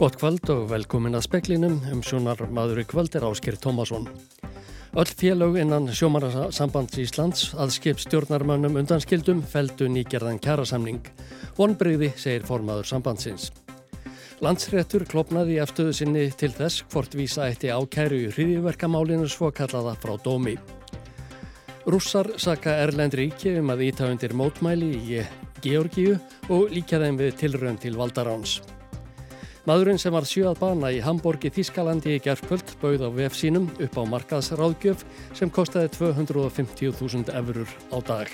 Gott kvöld og velkomin að speklinum um sjónar maður í kvöld er Ásker Tómasson. Öll félög innan sjómarasambands Íslands að skip stjórnarmönnum undanskildum feldu nýgerðan kjærasamning. Vonbreyði segir formaður sambandsins. Landsréttur klopnaði í eftirðu sinni til þess hvort vísa eitti ákæru í hriðiverkamálinu svo kallaða frá dómi. Rússar saka Erlend ríki um að íta undir mótmæli í Georgíu og líka þeim við tilrönd til Valdaráns. Maðurinn sem var sjöað bana í Hamburgi Þískalandi í gerðkvöld bauð á VF sínum upp á markaðsráðgjöf sem kostiði 250.000 eurur á dag.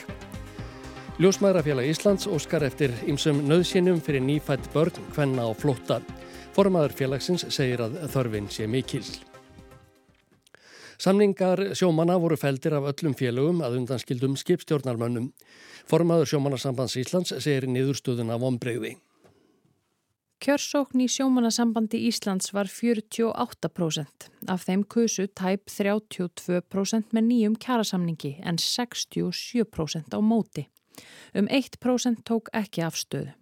Ljósmaðurafélag Íslands óskar eftir ýmsum nöðsynum fyrir nýfætt börn, hvenna og flótta. Formaður félagsins segir að þörfin sé mikil. Samningar sjómanna voru feldir af öllum félögum að undanskildum skipstjórnarmönnum. Formaður sjómanarsambands Íslands segir niðurstöðun af ombreyði. Kjörsókn í sjómanasambandi Íslands var 48%. Af þeim kusu tæp 32% með nýjum kjærasamningi en 67% á móti. Um 1% tók ekki afstöðu.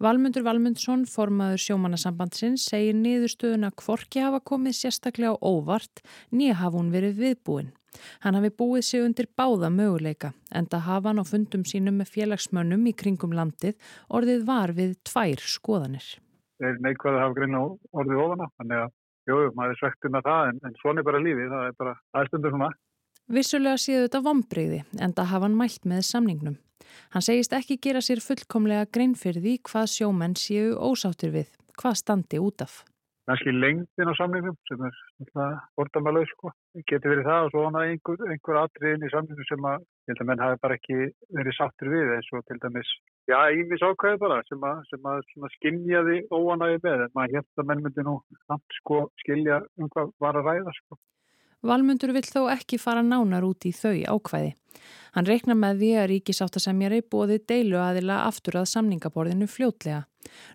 Valmundur Valmundsson, formaður sjómanasambandsins, segir niðurstöðuna hvorki hafa komið sérstaklega óvart nýja hafa hún verið viðbúin. Hann hafi búið sig undir báða möguleika en það hafa hann á fundum sínum með félagsmönnum í kringum landið orðið var við tvær skoðanir. Það er neikvæð að hafa greina orðið ofana, þannig að jú, maður er svektið með það en, en svona er bara lífið, það er bara aðstundur svona. Vissulega séu þetta vombriði en það hafa hann mælt með samningnum. Hann segist ekki gera sér fullkomlega grein fyrir því hvað sjómenn séu ósáttur við, hvað standi út af. Næski lengdin á samlingum sem er orðamælaug sko. Getur verið það og svo hana einhver, einhver atriðin í samlingum sem að, ég held að menn hafi bara ekki verið sáttur við eins og til dæmis, já, ímis ákvæði bara sem að, sem að skinjaði óanægi með en maður held að menn myndi nú samt sko skilja um hvað var að ræða sko. Valmundur vill þó ekki fara nánar út í þau ákvæði. Hann reikna með því að ríkisáttasemjari bóði deilu aðila aftur að samningaborðinu fljótlega.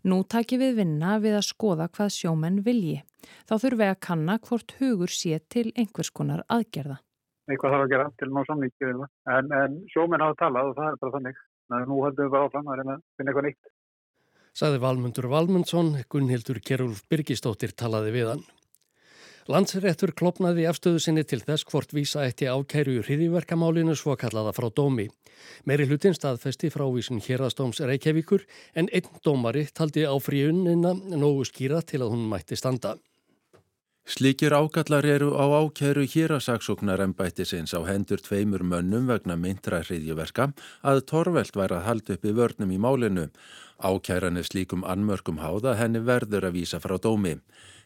Nú taki við vinna við að skoða hvað sjómenn vilji. Þá þurfi að kanna hvort hugur sé til einhvers konar aðgerða. Eitthvað þarf að gera til ná samningi en, en sjómenn hafa talað og það er bara þannig. Nú höldum við bara áfram að reyna að finna eitthvað nýtt. Saði Valmundur Valmundsson, Gunnhildur Kjærúl Birgistóttir talaði við hann. Landsréttur klopnaði afstöðu sinni til þess hvort vísa eitti ákæru í hriðiverkamálinu svo kallaða frá dómi. Meiri hlutin staðfesti frávísin hérastóms Reykjavíkur en einn dómari taldi á fríunina nógu skýra til að hún mætti standa. Slikir ákallar eru á ákæru hérasaksóknar ennbættisins á hendur tveimur mönnum vegna myndra hriðjuverka að torvelt væri að halda upp í vörnum í málinu. Ákæran er slíkum anmörkum háða henni verður að vísa frá dómi.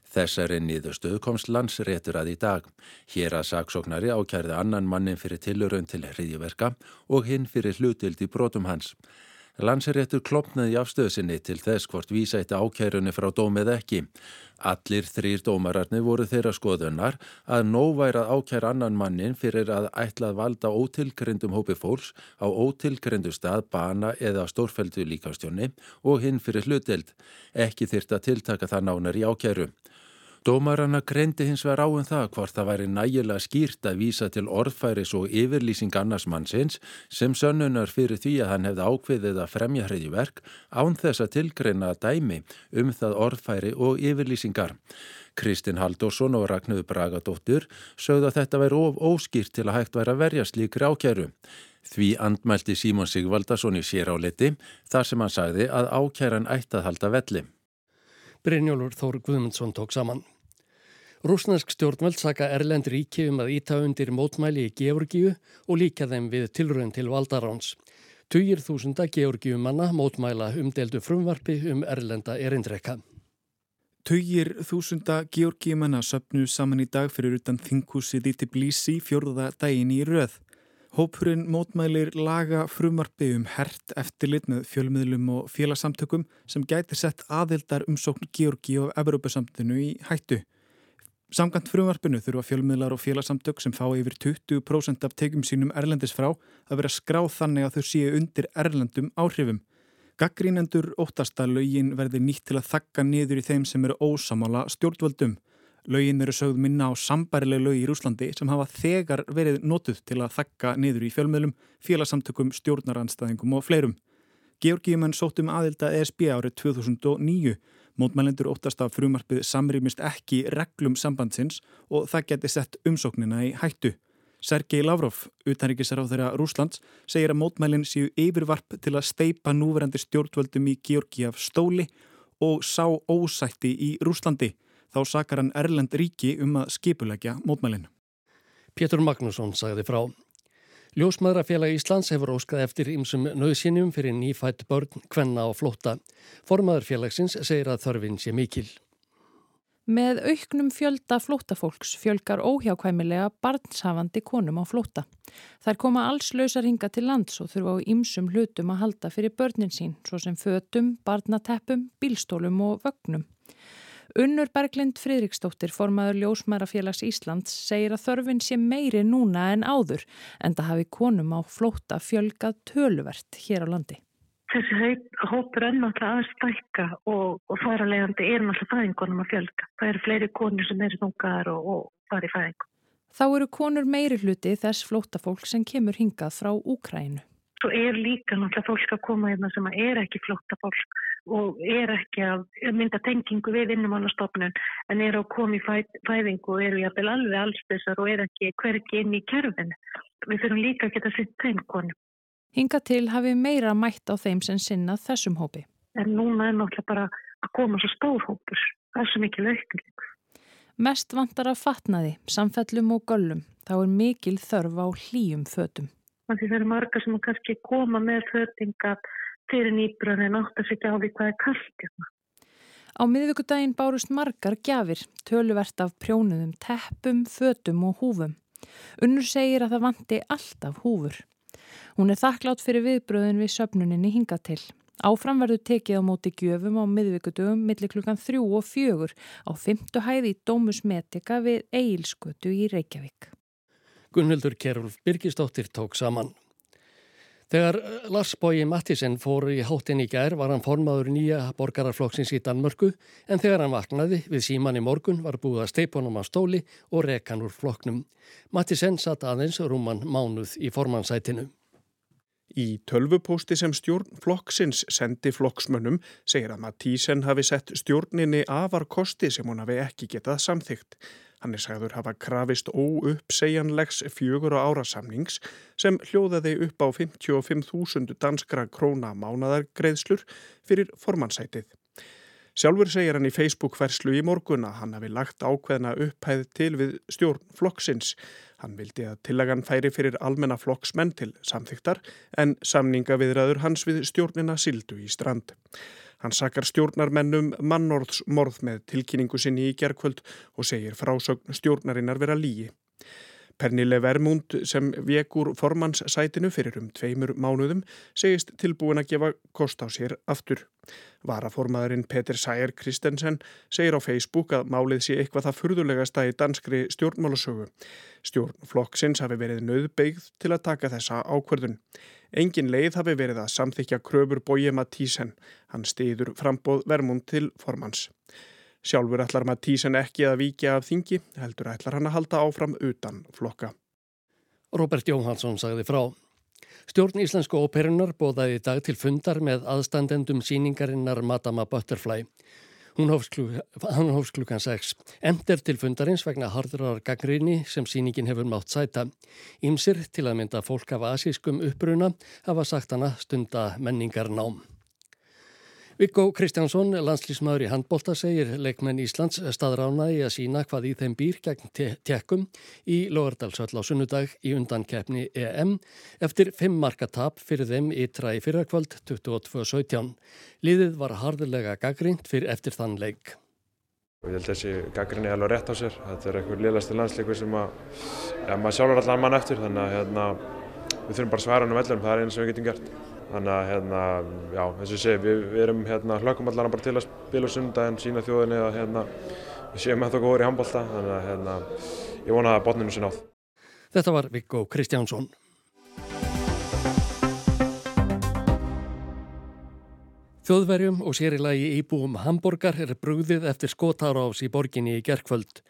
Þessari niðurstöðu komst landsréttur að í dag. Hér að saksóknari ákærði annan mannin fyrir tilurön til hriðjuverka og hinn fyrir hlutild í brotum hans. Landsréttur klopnaði afstöðsynni til þess hvort vísætti ákærunni frá dómið ekki. Allir þrýr dómararnir voru þeirra skoðunar að nóværa ákær annan mannin fyrir að ætlað valda ótilgrindum hópi fólks á ótilgrindu stað, bana eða stórfældu líkastjónni og hinn fyrir hlutild. Ekki þyrta tiltaka það nánar í ákæru. Dómaranna greindi hins vegar áum það hvort það væri nægilega skýrt að vísa til orðfæris og yfirlýsing annars mannsins sem sönnunar fyrir því að hann hefði ákveðið að fremja hriðjuverk án þess að tilgreina dæmi um það orðfæri og yfirlýsingar. Kristinn Halldórsson og Ragnöðu Bragadóttur sögðu að þetta væri of óskýrt til að hægt væri að verja slíkri ákjæru. Því andmælti Símon Sigvaldason í sér áleti þar sem hann sagði að ákjæran ætti að halda velli. Brynjólfur Þór Guðmundsson tók saman. Rúsnesk stjórnvöld saka Erlend ríki um að íta undir mótmæli í Georgíu og líka þeim við tilröðin til Valdaráns. Tugir þúsunda Georgíumanna mótmæla umdeldu frumvarfi um Erlenda erindrekka. Tugir þúsunda Georgíumanna söpnu saman í dag fyrir utan þinghúsið í Tbilisi fjórða daginn í röð. Hópurinn mótmælir laga frumarbi um hert eftirlit með fjölmiðlum og félagsamtökum sem gæti sett aðildar umsókn Georgi og Evrópusamtinu í hættu. Samkant frumarpinu þurfa fjölmiðlar og félagsamtök sem fá yfir 20% af tegum sínum erlendis frá að vera skráð þannig að þau séu undir erlendum áhrifum. Gaggrínendur óttast að lögin verði nýtt til að þakka niður í þeim sem eru ósamála stjórnvöldum. Laugin eru sögð minna á sambarileg lög í Rúslandi sem hafa þegar verið notuð til að þakka niður í fjölmiðlum, félagsamtökum, stjórnaranstæðingum og fleirum. Georgíumenn sóttum aðilda ESB árið 2009. Mótmælendur óttast að frumarpið samrýmist ekki reglum sambandsins og það geti sett umsóknina í hættu. Sergei Lavrov, utanríkisar á þeirra Rúslands, segir að mótmælinn séu yfirvarp til að steipa núverandi stjórnvöldum í Georgi af stóli og sá ósætti í Rúslandi. Þá sakar hann Erlend ríki um að skipulegja mótmælinn. Pétur Magnússon sagði frá. Ljósmaðurafélag Íslands hefur óskað eftir ymsum nöðsynjum fyrir nýfætt börn, kvenna og flótta. Formaðurfélagsins segir að þörfin sé mikil. Með auknum fjölda flóttafólks fjölgar óhjákvæmilega barnshafandi konum á flótta. Þær koma alls lausar hinga til lands og þurfa á ymsum hlutum að halda fyrir börnin sín, svo sem fötum, barnateppum, bílstólum og vögnum. Unnur Berglind Fridriksdóttir, formaður Ljósmærafélags Íslands, segir að þörfin sé meiri núna en áður en það hafi konum á flótta fjölgað töluvert hér á landi. Þessi hópur er náttúrulega að stækka og, og leiðandi er náttúrulega fæðingunum að fjölga. Það eru fleiri konur sem eru þungar og, og fari fæðingu. Þá eru konur meiri hluti þess flóttafólk sem kemur hingað frá Úkrænu. Svo er líka náttúrulega fólk að koma hérna sem er ekki flóttafólk og er ekki að mynda tengingu við innumannastofnun en er að koma í fæ, fæðingu og eru jafnvel alveg allsbyrsar og er ekki hverki inn í kerfinu. Við þurfum líka að geta sitt konu. Hinga til hafi meira mætt á þeim sem sinna þessum hópi. En núna er náttúrulega bara að koma svo stór hópur. Það er svo mikil aukning. Mest vantar að fatnaði, samfellum og göllum. Þá er mikil þörf á hlýjum fötum. Að það eru marga sem kannski koma með fötinga fyrir nýbröðin en átt að setja á því hvað er kallt hérna. Á miðvíkudaginn bárust margar gjafir, töluvert af prjónuðum, teppum, fötum og húfum. Unnur segir að það vanti alltaf húfur. Hún er þakklátt fyrir viðbröðin við söpnuninni hinga til. Áfram verður tekið á móti gjöfum á miðvíkudögum millir klukkan þrjú og fjögur á fymtu hæði í Dómus Metika við Eilskötu í Reykjavík. Gunnhildur Kerulf Birgisdóttir tók saman. Þegar Lars Bói Mattísen fór í hátinn í gær var hann formaður nýja borgararflokksins í Danmörku en þegar hann vaknaði við síman í morgun var búið að steipunum á stóli og rekan úr flokknum. Mattísen satt aðeins rúman mánuð í formansætinu. Í tölvupósti sem stjórn flokksins sendi flokksmönnum segir að Mattísen hafi sett stjórninni afar kosti sem hún hafi ekki getað samþygt. Hann er sagður hafa krafist óuppsegjanlegs fjögur á ára samnings sem hljóðaði upp á 55.000 danskra króna mánadargreðslur fyrir formansætið. Sjálfur segir hann í Facebook-verslu í morgun að hann hafi lagt ákveðna upphæð til við stjórn flokksins. Hann vildi að tillagan færi fyrir almenna flokksmenn til samþyktar en samninga viðræður hans við stjórnina sildu í strand. Hann sakar stjórnarmennum mannorðsmorð með tilkynningu sinni í gerkvöld og segir frásögn stjórnarinnar vera lígi. Pernille Vermund sem vekur formannssætinu fyrir um tveimur mánuðum segist tilbúin að gefa kost á sér aftur. Varaformaðurinn Peter Sæger Kristensen segir á Facebook að málið sé eitthvað það furðulegasta í danskri stjórnmálusögu. Stjórnflokksins hafi verið nöðbeigð til að taka þessa ákverðun. Engin leið hafi verið að samþykja kröfur Bóje Mattísen. Hann stiður frambóð vermund til formans. Sjálfur ætlar Mattísen ekki að víkja af þingi, heldur ætlar hann að halda áfram utan flokka. Robert Jóhansson sagði frá. Stjórn Íslensku óperunar bóðaði í dag til fundar með aðstandendum síningarinnar Madama Butterfly. Hún hófst klukkan 6. Emter til fundarins vegna hardrar gangriðni sem síningin hefur mátt sæta. Ímsir til að mynda fólk af asískum uppruna hafa sagt hana stunda menningar nám. Viggo Kristjánsson, landslýsmaður í handbólta, segir leikmenn Íslands staðránaði að sína hvað í þeim býr gegn tekkum í Lóðardalsöll á sunnudag í undankeppni EM eftir fimm marka tap fyrir þeim í fyrrakvöld 22.17. Líðið var harðilega gaggrínt fyrir eftir þann leik. Ég held að þessi gaggrinni alveg rétt á sér. Þetta er eitthvað liðlasti landsleikur sem að, ja, maður sjálfur allar mann eftir þannig að hérna, við þurfum bara svara hann um vellurum, það er eina sem við getum gert. Þannig að hérna, já, eins og ég segi, við, við erum hérna hlökkum allar bara til að spila sundaginn, sína þjóðinni að hérna við séum eftir góður í handbólta, þannig að hérna ég vona að botninu sé nátt. Þetta var Viggo Kristjánsson. Þjóðverjum og sérilagi íbúum Hamburgar er brúðið eftir skotárás í borginni í gerkvöld.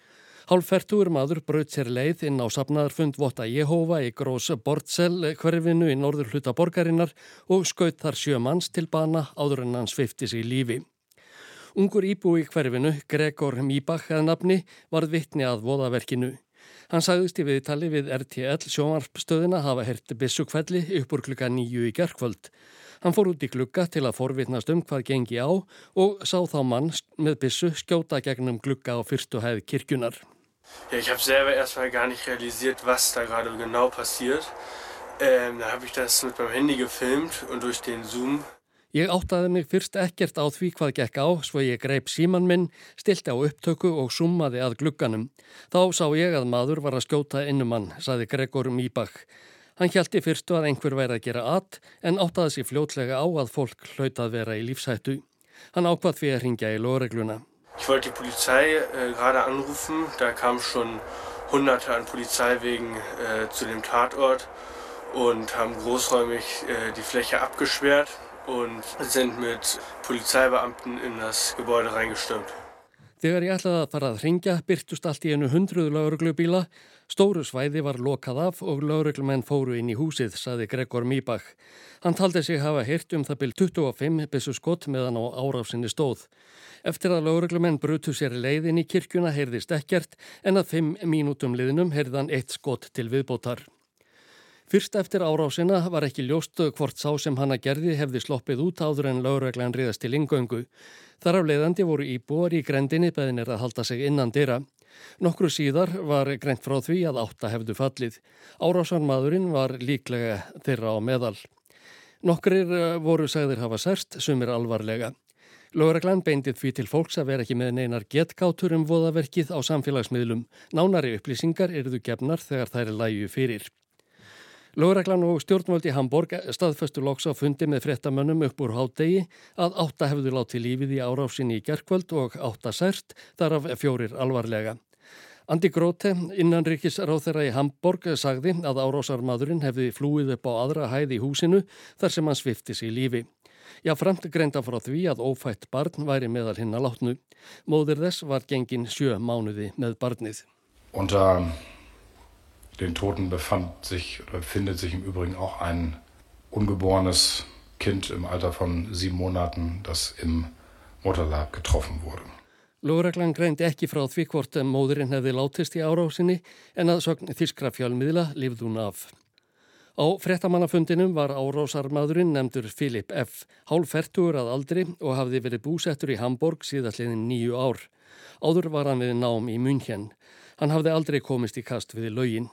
Hálfertugur maður braut sér leið inn á sapnaðarfund Votta Jehova í Grós Bortsel hverfinu í norður hluta borgarinnar og skaut þar sjö manns til bana áður en hann svifti sig lífi. Ungur íbúi í hverfinu, Gregor Mýbach eða nafni, varð vittni að voðaverkinu. Hann sagðist í viðtali við RTL sjónvarpstöðina hafa herti bissukvelli uppur klukka nýju í gerkvöld. Hann fór út í glugga til að forvitnast um hvað gengi á og sá þá mann með bissu skjóta gegnum glugga á fyrstu hæð kirkjunar. Ja, ich habe selber erstmal gar nicht realisiert, was da gerade genau passiert. Ähm, da habe ich das mit meinem Handy gefilmt und durch den Zoom Ég áttaði mig fyrst ekkert á því hvað gekk á, svo ég greip síman minn, stilti á upptöku og summaði að glugganum. Þá sá ég að maður var að skjóta innumann, saði Gregor Mýbach. Hann hjælti fyrstu að einhver væri að gera att, en áttaði sér fljótlega á að fólk hlautað vera í lífshættu. Hann ákvað því að ringja í loðregluna. Ich wollte die Polizei äh, gerade anrufen, da kam schon hunderte an Polizeiwegen äh, zu dem Tatort und haben großräumig äh, die Fläche abgesperrt und sind mit Polizeibeamten in das Gebäude reingestürmt. Þegar ég ætlaði að fara að ringja byrtust allt í einu hundruðu lauruglubíla, stóru svæði var lokað af og lauruglumenn fóru inn í húsið, saði Gregor Mýbach. Hann taldi sig hafa hirt um það byrj 25 bessu skott meðan á árásinni stóð. Eftir að lauruglumenn brutu sér leiðin í kirkjuna heyrðist ekkert en að 5 mínútum liðnum heyrðan eitt skott til viðbótar. Fyrst eftir árásina var ekki ljóst hvort sá sem hanna gerði hefði sloppið út áður en lauröglan riðast til ingöngu. Þar af leiðandi voru íbúar í grendinni beðinir að halda sig innan dyrra. Nokkru síðar var greint frá því að átta hefðu fallið. Árásarmadurinn var líklega þeirra á meðal. Nokkrir eh, voru sagðir hafa særst, sumir alvarlega. Lóreglann beindið því til fólks að vera ekki með neinar getkátur um voðaverkið á samfélagsmiðlum. Nánari upplýsingar eruðu gefnar þegar þær er læju fyrir. Lóreglann og stjórnvöld í Hamburg staðföstu loks á fundi með frettamönnum upp úr hádegi að átta hefðu látið lífið í árásinni í gerkvöld og átta sært, þar af fjórir alvarlega. Andi Gróte, innanríkisráþera í Hamburg, sagði að árásarmadurinn hefði flúið upp á aðra hæði í húsinu þar sem hann svifti sig lífi. Já, framt greinda frá því að ófætt barn væri meðal hinn að látnu. Móður þess var gengin sjö mánuði með barnið. Unter den Toten befand sich oder befindet sich im Übrigen auch ein ungeborenes Kind im Alter von sieben Monaten, das im Mutterleib getroffen wurde. Lóreglan greindi ekki frá því hvort móðurinn hefði látist í árásinni en að sögn þískra fjálmiðla lifð hún af. Á frettamannafundinum var árásarmadurinn nefndur Filip F. Hálfertugur að aldri og hafði verið búsettur í Hamburg síðastliðin nýju ár. Áður var hann við nám í München. Hann hafði aldrei komist í kast við laugin.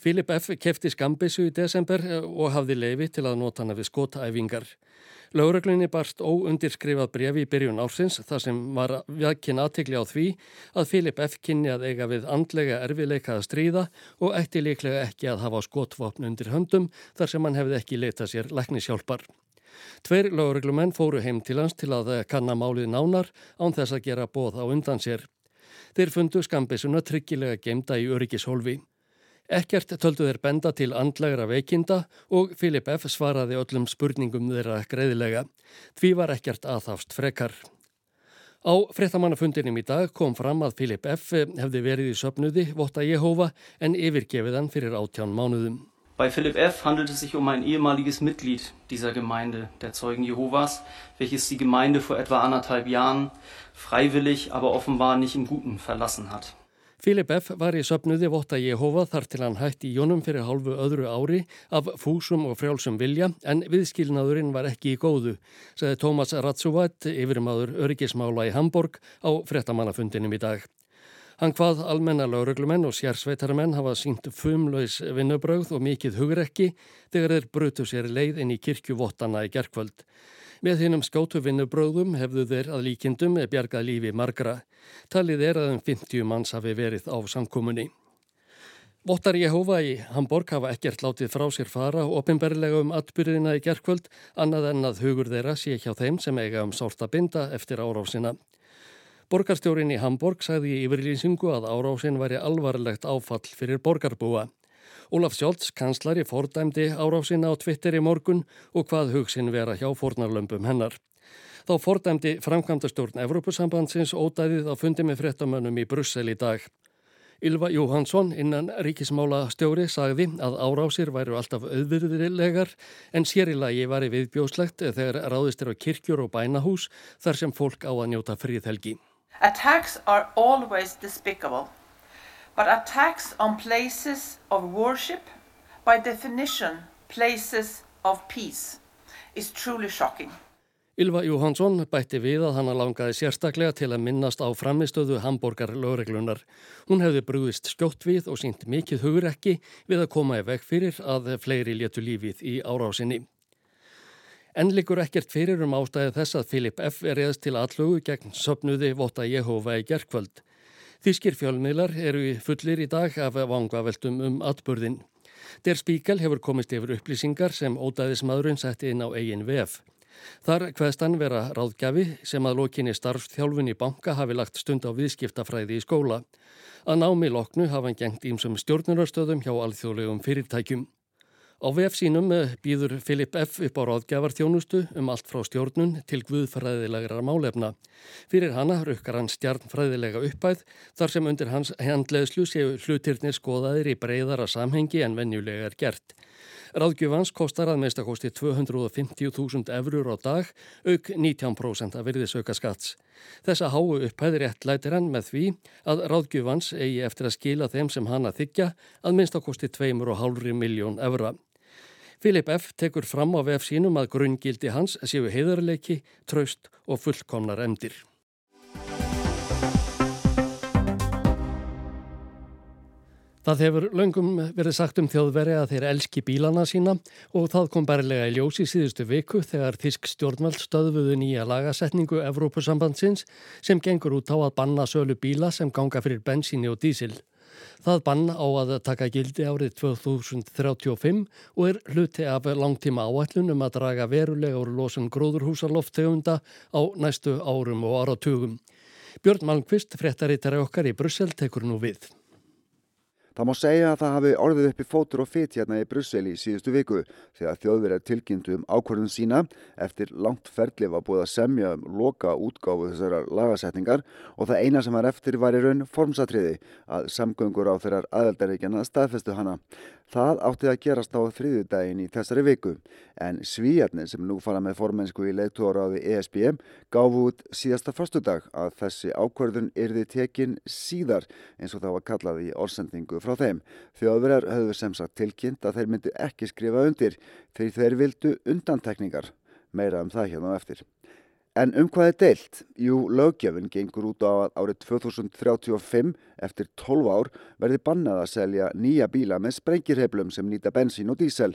Filip F. kefti skambissu í desember eh, og hafði leifi til að nota hana við skotæfingar. Lauruglunni barst óundirskrifað brefi í byrjun ársins þar sem var vjakin aðtikli á því að Filip F. kynni að eiga við andlega erfileika að stríða og ætti líklega ekki að hafa skotvapn undir höndum þar sem hann hefði ekki letað sér læknishjálpar. Tveir lauruglumenn fóru heim til hans til að kanna málið nánar án þess að gera bóð á undan sér. Þeir fundu skambisuna tryggilega gemda í öryggishólfi. Ekkert töldu þeir benda til andlegra veikinda og Filip F. svaraði öllum spurningum þeirra greiðilega. Því var ekkert aðhafst frekar. Á frettamannafundinum í dag kom fram að Filip F. hefði verið í söpnuði Votta Jehova en yfirgefið hann fyrir áttján mánuðum. Bei Philipp F. handelt es sich um ein ehemaliges Mitglied dieser Gemeinde, der Zeugen Jehovas, welches die Gemeinde vor etwa anderthalb Jahren freiwillig, aber offenbar nicht im Guten verlassen hat. Filip F. var í söpnuði Votta Jehova þar til hann hætti í jónum fyrir hálfu öðru ári af fúsum og frjálsum vilja en viðskilnaðurinn var ekki í góðu, segði Tómas Ratsuvat, yfirmaður öryggismála í Hamburg á frettamannafundinum í dag. Hann hvað almenna lauruglumenn og sérsveitarmenn hafa sínt fumlaus vinnubröð og mikið hugrekki þegar þeir brutu sér leið inn í kirkjuvottana í gerkvöld. Með hinnum skótu vinnubröðum hefðu þeir að líkindum bjargað lífi margra. Talið er að um 50 manns hafi verið á samkomunni. Vottar Jehova í Hamburg hafa ekkert látið frá sér fara ofinberlega um atbyrðina í gerkvöld annað en að hugur þeirra sé hjá þeim sem eiga um sárta binda eftir árásina. Borgarstjórin í Hamburg sagði í yfirlýsingu að árásin væri alvarlegt áfall fyrir borgarbúa. Ólaf Sjólds, kanslari, fordæmdi árásina á Twitter í morgun og hvað hugsin vera hjá fornarlömpum hennar. Þá fordæmdi framkvæmdastjórn Evrópusambandsins ódæðið á fundi með frettamönnum í Brussel í dag. Ylva Jóhansson innan ríkismála stjóri sagði að árásir væru alltaf auðvirðilegar en sérilagi var í viðbjóslegt þegar ráðist er á kirkjur og bænahús þar sem fólk á að njóta fríðhelgi. Attacks are always despicable, but attacks on places of worship, by definition places of peace, is truly shocking. Ylva Jóhansson bætti við að hann langaði sérstaklega til að minnast á framistöðu Hamburger lögreglunar. Hún hefði brúðist skjótt við og sínt mikið hugurekki við að koma í veg fyrir að fleiri létu lífið í árásinni. En likur ekkert fyrir um ástæði þess að Filip F. er eðst til allugu gegn söpnuði Vota Jehova í gerkvöld. Þískir fjölmiðlar eru fullir í dag af vangaveltum um atburðin. Der Spíkal hefur komist yfir upplýsingar sem ódæðismadurinn setti inn á eigin VF. Þar hvaðst hann vera ráðgjafi sem að lokinni starfþjálfun í banka hafi lagt stund á viðskiptafræði í skóla. Að námi loknu hafa hann gengt ímsum stjórnunarstöðum hjá alþjóðlegum fyrirtækjum. Á VF sínum eh, býður Filip F. upp á ráðgjafarþjónustu um allt frá stjórnun til guðfræðilegra málefna. Fyrir hana rukkar hann stjarnfræðilega uppæð þar sem undir hans handleðslu séu hlutirnir skoðaðir í breyðara samhengi en venjulega er gert. Ráðgjöfans kostar að meðstakosti 250.000 eurur á dag, auk 19% af virðisauka skatts. Þessa háu upphæðir rétt lætir hann með því að ráðgjöfans eigi eftir að skila þeim sem hann að þykja að meðstakosti 2,5 miljón eura. Filip F. tekur fram á VF sínum að grunngildi hans séu heiðarleiki, traust og fullkomnar emdir. Það hefur löngum verið sagt um þjóðveri að þeir elski bílana sína og það kom bærilega í ljós í síðustu viku þegar Þísk stjórnveld stöðuðu nýja lagasetningu Evrópusambandsins sem gengur út á að banna sölu bíla sem ganga fyrir bensíni og dísil. Það banna á að taka gildi árið 2035 og er hluti af langtíma áætlun um að draga verulega úr losun gróðurhúsarloftegunda á næstu árum og áratugum. Björn Malmqvist, fréttaritari okkar í Brussel, tekur nú við. Það má segja að það hafi orðið uppi fótur og fyrt hérna í Brussel í síðustu viku þegar þjóðverðar tilkynntu um ákvörðun sína eftir langt ferli var búið að semja um loka útgáfu þessara lagasetningar og það eina sem var eftir var í raun formsatriði að samgöngur á þeirrar aðeldaríkjana staðfestu hana. Það átti að gerast á þriðjudaginn í þessari viku en svíjarnir sem nú fara með formensku í leittóraði ESB gáfu út síðasta fastudag að þessi ákvörðun yrði tekin síðar eins og það var kallað í orsendingu frá þeim. Þjóðverjar höfðu sem sagt tilkynnt að þeir myndu ekki skrifa undir þegar þeir vildu undantekningar. Meira um það hérna eftir. En um hvað er deilt? Jú, lögjöfun gengur út á að árið 2035 eftir 12 ár verði bannað að selja nýja bíla með sprengirheblum sem nýta bensín og dísel.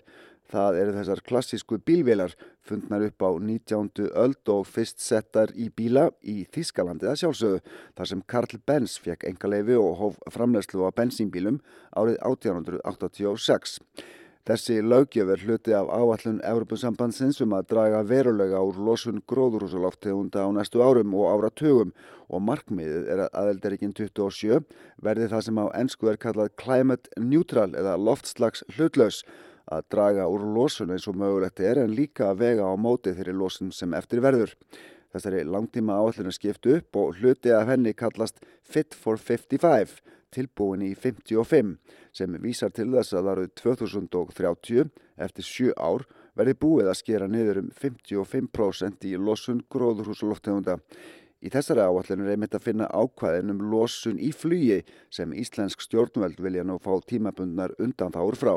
Það eru þessar klassísku bílvélar fundnar upp á 19. öld og fyrst settar í bíla í Þískalandi að sjálfsögðu þar sem Karl Benz fekk enga leifi og hóf framlegslu á bensínbílum árið 1886. Þessi lögjöf er hluti af áallun Európusambandsins um að draga verulega úr losun gróðurhúsaloftegunda á næstu árum og áratugum og markmiðið er að aðeldaríkinn 27 verði það sem á ennsku er kallað climate neutral eða loftslags hlutlaus að draga úr losun eins og mögulegt er en líka að vega á móti þeirri losun sem eftir verður. Þessari langtíma áallun er skipt upp og hluti af henni kallast Fit for 55 tilbúin í 55 sem vísar til þess að árið 2030 eftir 7 ár verði búið að skera niður um 55% í losun gróðurhúsaloftegunda. Í þessari áallinu er einmitt að finna ákvæðin um losun í flugi sem íslensk stjórnveld vilja nú fá tímabundnar undan þáur frá.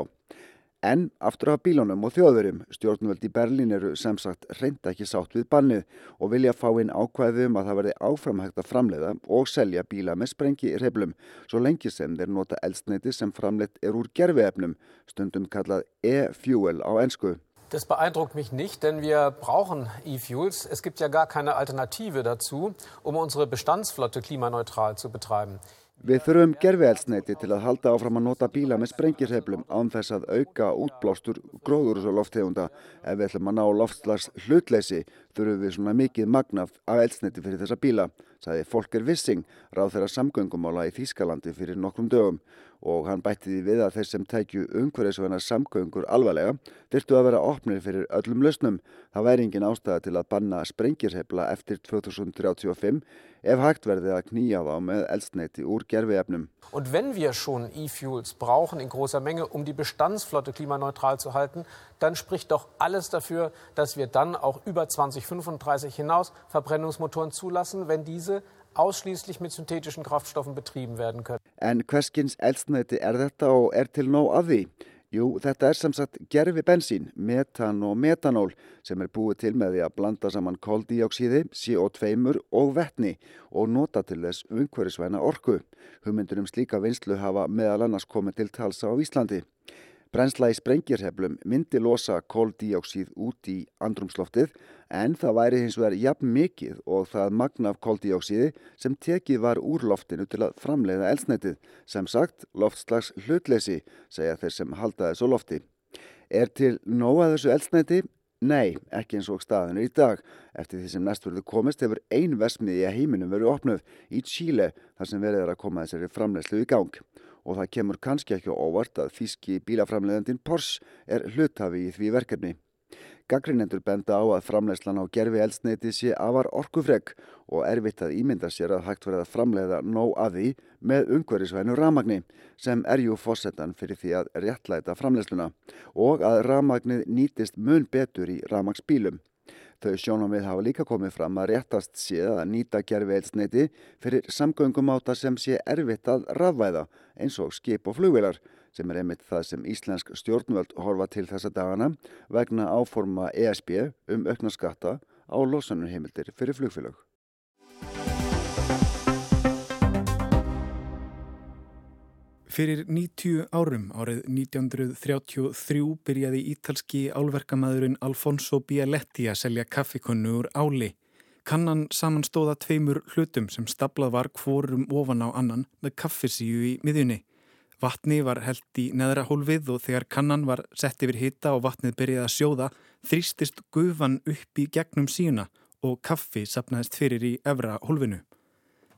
En aftur af bílunum og þjóðverjum, stjórnvöld í Berlín eru sem sagt reynda ekki sátt við bannið og vilja fá inn ákvæðum að það verði áframhægt að framleiða og selja bíla með sprengi reblum, svo lengi sem þeir nota eldsneiti sem framleitt er úr gerfiefnum, stundum kallað e-fuel á ennsku. Das beeindruckt mich nicht, denn wir brauchen E-Fuels. Es gibt ja gar keine Alternative dazu, um unsere Bestandsflotte klimaneutral zu betreiben. Við þurfum gerfielsneiti til að halda áfram að nota bíla með sprengirheiflum án þess að auka útblástur gróður og loftegunda. Ef við ætlum að ná loftslags hlutleysi þurfum við svona mikið magnaf af eldsneiti fyrir þessa bíla, sagði Folker Wissing, ráð þeirra samgöngumála í Þýskalandi fyrir nokkrum dögum og hann bætti því við að þeir sem tækju umhverfisveina samgöngur alvarlega þurftu að vera opnir fyrir öllum lausnum. Það væri engin ástæða til að banna sprengirhefla eftir 2035 ef hægt verði að knýja þá með eldsneiti úr gerfiefnum. Und wenn wir schon E-Fuels brauchen in großer Menge, um die Bestandsflotte klimaneutral zu halten, dann spricht doch alles dafür, dass wir dann auch über 2035 hinaus Verbrennungsmotoren zulassen, wenn diese ausschließlich mit synthetischen Kraftstoffen betrieben werden können. En hverskins eldsneiti er þetta og er til nóg af því? Jú, þetta er sem sagt gerfi bensín, metan og metanól sem er búið til með því að blanda saman koldíóksíði, CO2 og vettni og nota til þess umhverfisvæna orku. Hugmyndur um slíka vinslu hafa meðal annars komið til talsa á Íslandi. Brensla í sprengirheflum myndi losa koldíóksíð út í andrumsloftið en það væri hins vegar jafn mikið og það magna af koldíóksíði sem tekið var úr loftinu til að framleiða elsneitið. Sem sagt, loftslags hlutleysi, segja þeir sem halda þessu lofti. Er til nóga þessu elsneiti? Nei, ekki eins og staðinu í dag. Eftir því sem næstverðu komist hefur ein vesmiði í heiminum verið opnuð í Chile þar sem verið er að koma þessari framlegslu í gang og það kemur kannski ekki óvart að þíski bílaframleðandin Porsche er hlutafi í því verkefni. Gaggrinendur benda á að framlegslan á gerfi eldsneiti sé afar orkufreg og erfitt að ímynda sér að hægt verið að framleiða nóg að því með ungverisvænu ramagni sem er jú fórsetan fyrir því að réttlæta framlegsluna og að ramagnið nýtist mun betur í ramagsbílum. Þau sjónamið hafa líka komið fram að réttast séð að nýta gerfi eilsneiti fyrir samgöngumáta sem sé erfitt að rafvæða eins og skip og flugvilar sem er einmitt það sem Íslensk stjórnvöld horfa til þessa dagana vegna áforma ESB um aukna skatta á losanurheimildir fyrir flugfélag. Fyrir 90 árum árið 1933 byrjaði ítalski álverkamæðurinn Alfonso Bialetti að selja kaffikonnu úr áli. Kannan samanstóða tveimur hlutum sem staplað var hvorum ofan á annan með kaffisíu í miðjunni. Vatni var held í neðra hólfið og þegar kannan var sett yfir hitta og vatnið byrjaði að sjóða þrýstist gufan upp í gegnum síuna og kaffi sapnaðist fyrir í efra hólfinu.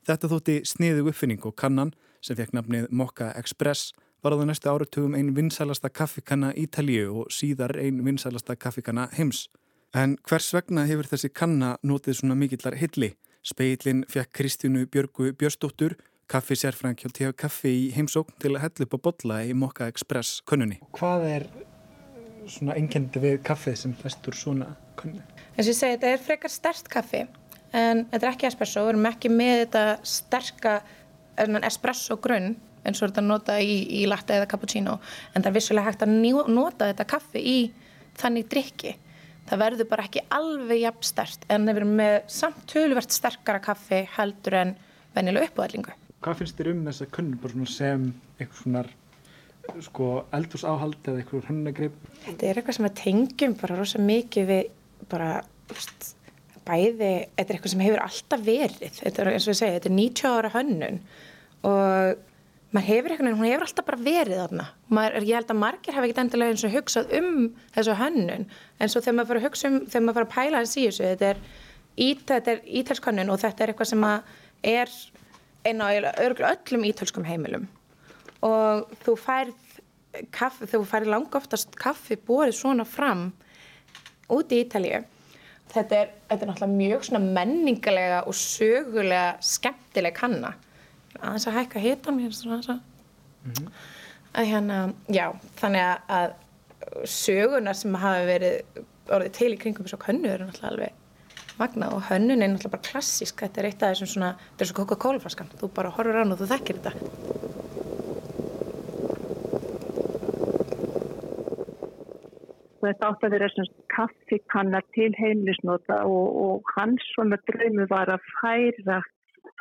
Þetta þótti sniðu uppfinning og kannan sem fekk nafnið Mokka Express var á það næstu áratugum einn vinsælasta kaffikanna Ítalíu og síðar einn vinsælasta kaffikanna heims. En hvers vegna hefur þessi kanna notið svona mikillar hilli? Speillin fekk Kristjánu Björgu Björstóttur, kaffisérfræng hjá T.H. Kaffi í heimsókn til að hella upp á botla í Mokka Express könnunni. Hvað er svona engendi við kaffið sem festur svona könnu? Þess að ég segi, þetta er frekar stert kaffi en þetta er ekki espresso, við erum ekki með þetta sterka espresso grunn eins og þetta nota í, í latte eða cappuccino en það er vissulega hægt að nota þetta kaffi í þannig drikki það verður bara ekki alveg jafn stert en við erum með samt tölvert sterkara kaffi heldur en vennilega uppáðlingu Hvað finnst þér um þess að kunn sem eitthvað svona sko, eldursáhald eða eitthvað hunnagrip? Þetta er eitthvað sem að tengjum bara rosa mikið við bara veist, bæði, þetta er eitthvað sem hefur alltaf verið, þetta er eins og ég segja, þetta er 90 ára hönnun og maður hefur eitthvað, hún hefur alltaf bara verið þarna. Maður, ég held að margir hafa ekkert endilega eins og hugsað um þessu hönnun, en svo þegar maður fyrir að hugsa um, þegar maður fyrir að pæla þessi í þessu, þetta er, ít, er ítalskonnun og þetta er eitthvað sem er einn á öllum ítalskum heimilum. Og þú færð kaffi, þú færð langa oftast kaffi bórið svona fram út í Ítalíu. Þetta er, þetta er náttúrulega mjög menningalega og sögulega skemmtileg kanna aðeins að hækka hitan mér svona aðeins að mm -hmm. að hérna, já, þannig að sögunar sem hafa verið orðið til í kringum þessu könnu eru náttúrulega alveg magnað og hönnun er náttúrulega bara klassísk. Þetta er eitt af þessum svona, þetta er svo Coca-Cola flaskan. Þú bara horfur á hann og þú þekkir þetta. Þetta átt að vera kaffikannar til heimlisnota og, og hans svona drömu var að færa,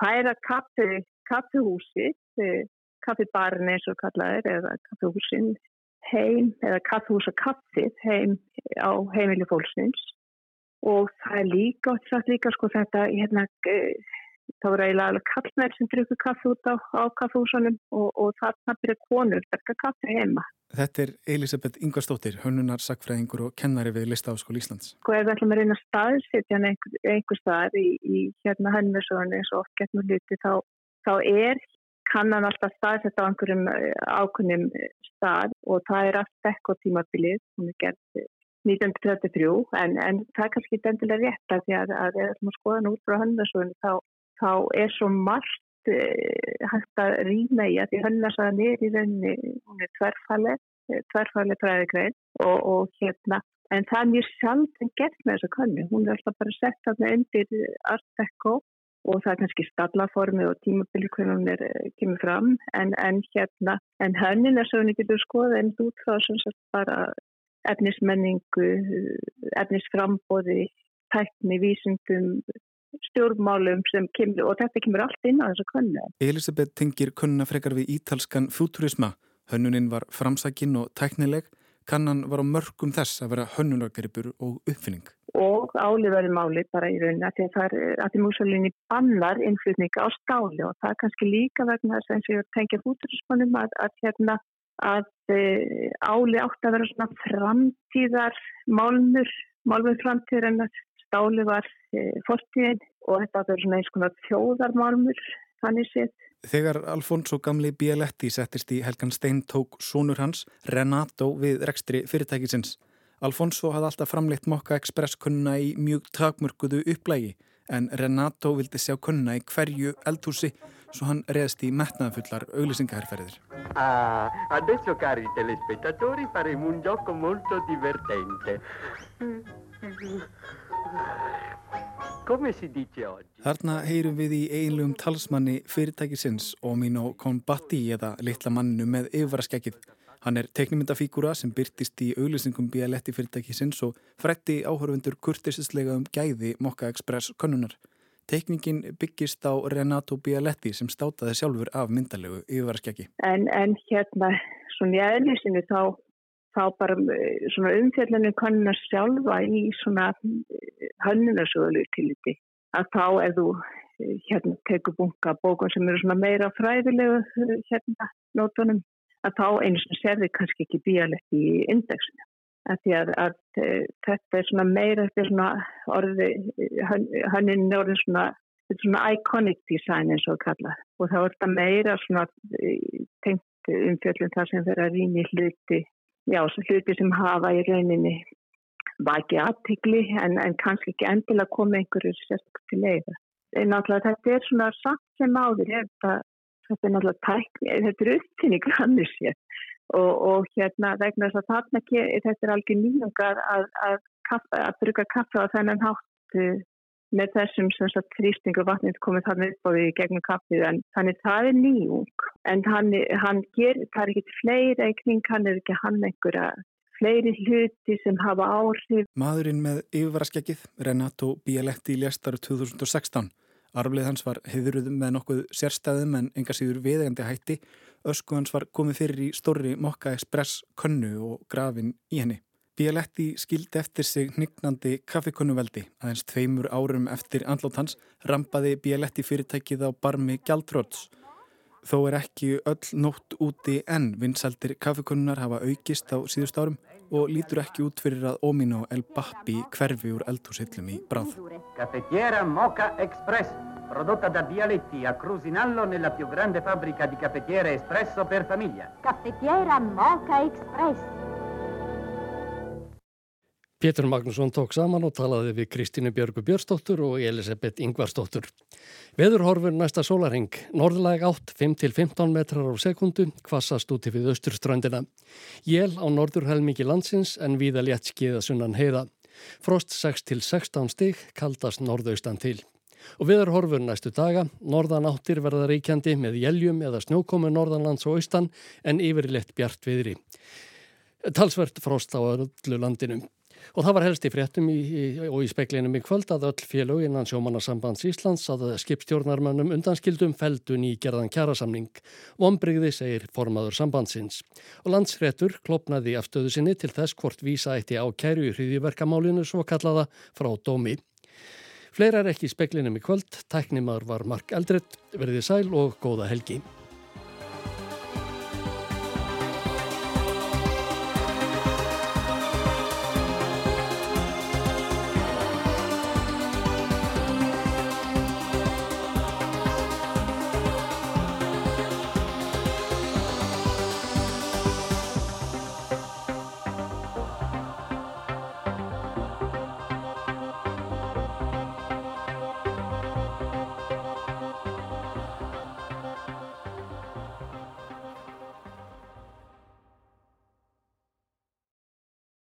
færa kaffi, kaffihúsi, kaffibarn eins og kallaðir eða kaffihúsin heim eða kaffihúsa kaffið heim á heimili fólksins og það er líka, það er líka sko þetta, hérna, það voru eiginlega alveg kallnær sem drukku kaffi út á, á kaffihúsunum og, og þarna byrja konur, þetta kaffi heima Þetta er Elisabeth Ingvarstóttir, hönnunar, sakfræðingur og kennari við Listaháskóli Íslands. Sko ef við ætlum að reyna að staðsetja hann einhver, einhver stað í, í hérna hönnursögunni eins og oft getum við hluti þá, þá er kannan alltaf staðsetja á einhverjum eh, ákunnum stað og það er allt ekko tímabilið, hún er gert 1933 en, en það er kannski endilega rétt að því að, að ef við ætlum að skoða hann út frá hönnursögunni þá, þá er svo margt Eh, hægt að rýna í að því hönnasaðan er í rauninni, hún er tverrfalleg, eh, tverrfalleg fræðigrein og, og hérna, en það er mjög sjálf en gert með þessa könnu, hún er alltaf bara sett þarna undir Art Deco og það er kannski stallaformi og tímabili hvernig hún er, eh, kemur fram, en, en hérna, en hönnin er svo ekki getur skoða en út frá sem sagt bara efnismenningu, efnisframbóði, tækni, vísundum, stjórnmálum sem kemur og þetta kemur allt inn á þessu könnu. Elisabeth tengir könnuna frekar við ítalskan futurisma. Hönnuninn var framsækin og tæknileg. Kannan var á mörgum þess að vera hönnunargaripur og uppfinning. Og áliðverði máli bara í rauninni að því að, að Mussolini bannar innflutninga á stáli og það er kannski líka vegna þess að eins og ég tengja futurismanum að, að, hérna, að e, áli átt að vera svona framtíðar málmur, málmur framtíðar en að stáli var e, fortíðin og þetta er svona eins konar þjóðarmálmur þannig séð. Þegar Alfonso gamli Bialetti settist í Helgan Stein tók sónur hans, Renato, við rekstri fyrirtækisins. Alfonso hafði alltaf framleitt Mokka Express kunna í mjög takmörguðu upplægi en Renato vildi sjá kunna í hverju eldhúsi svo hann reðst í metnaðfullar auglýsingaherrferðir. Ah, adesso cari telespettatori faremo un gioco molto divertente. Þarna heyrum við í einlegum talsmanni fyrirtækisins Omino Kombatti eða litla mannu með yfirvaraskækið. Hann er teknimyndafíkura sem byrtist í auglýsingum BLT fyrirtækisins og frætti áhörfundur kurtisislega um gæði Mokka Express konnunar. Tekningin byggist á Renato Bialetti sem státaði sjálfur af myndalegu yfirvaraskæki. En, en hérna, svona í aðlýsinu þá þá bara eh, svona umfjallinu kannuna sjálfa í svona eh, hönnunarsöguleg tiliti að þá ef þú eh, hérna tekur bunga bókun sem eru svona meira fræðilegu hérna nótunum að þá einu sem serði kannski ekki bíalegt í indexinu. Að því að, að þetta er svona meira þetta er svona orði hönnin er orðin svona svona iconic design eins og kalla og þá er þetta meira svona tengt umfjallin þar sem rýna í hluti já, hluti sem hafa í rauninni vakið aðtikli en, en kannski ekki endilega koma einhverju sérstaklega leiða. Náttúrulega þetta er svona satt sem áður, þetta, þetta er náttúrulega tækni, þetta er uppfinning hann sér og, og hérna vegna þess að þarna þetta er alveg nýjungar að, að, að bruka kaffa á þennan háttu með þessum þrýstingu vatnið komið þarna upp á því gegnum kaffið en þannig það er nýjung en hann, hann ger, það er ekki fleira í kring, hann er ekki hann einhverja fleiri hluti sem hafa áhrif. Maðurinn með yfirvaraskekið, Renato Bialetti léstar 2016. Arflið hans var heiðuruðum með nokkuð sérstæðum en enga síður viðegandi hætti. Ösku hans var komið fyrir í stóri Mokka Express könnu og grafin í henni. Bialetti skildi eftir sig hnygnandi kaffikonnuveldi. Aðeins tveimur árum eftir andlót hans rampaði Bialetti fyrirtækið á barmi Gjaldróts. Þó er ekki öll nótt úti en vinsaldir kaffikonnunar hafa aukist á síðust árum og lítur ekki út fyrir að Omino El Bappi hverfi úr eldhúsillum í bráð. Caffettiera Mocha Express, prodotta da Bialetti a Crusinallo nella più grande fabbrica di caffettiere espresso per famiglia. Caffettiera Mocha Express. Pétur Magnússon tók saman og talaði við Kristínu Björgu Björnstóttur og Elisabeth Ingvarstóttur. Veðurhorfur næsta sólaring, norðlæg átt 5-15 metrar á sekundu, kvassast úti við austurströndina. Jél á norðurhelmingi landsins en viða létt skiða sunnan heiða. Frost 6-16 stig, kaldast norðaustan til. Og veðurhorfur næstu daga, norðan áttir verða ríkjandi með jæljum eða snjókomu norðanlands og austan en yfirleitt bjart viðri. Talsvert frost á öllu landinu. Og það var helst í fréttum í, í, og í speklinum í kvöld að öll félög innan sjómanarsambands Íslands að skipstjórnarmannum undanskildum feldun í gerðan kjærasamning. Vombrigði segir formaður sambandsins. Og landsréttur klopnaði afstöðu sinni til þess hvort vísa eitti á kæru í hriðiverkamálinu svo kallaða frá dómi. Fleira er ekki í speklinum í kvöld. Tæknimaður var Mark Eldredd. Verðið sæl og góða helgi.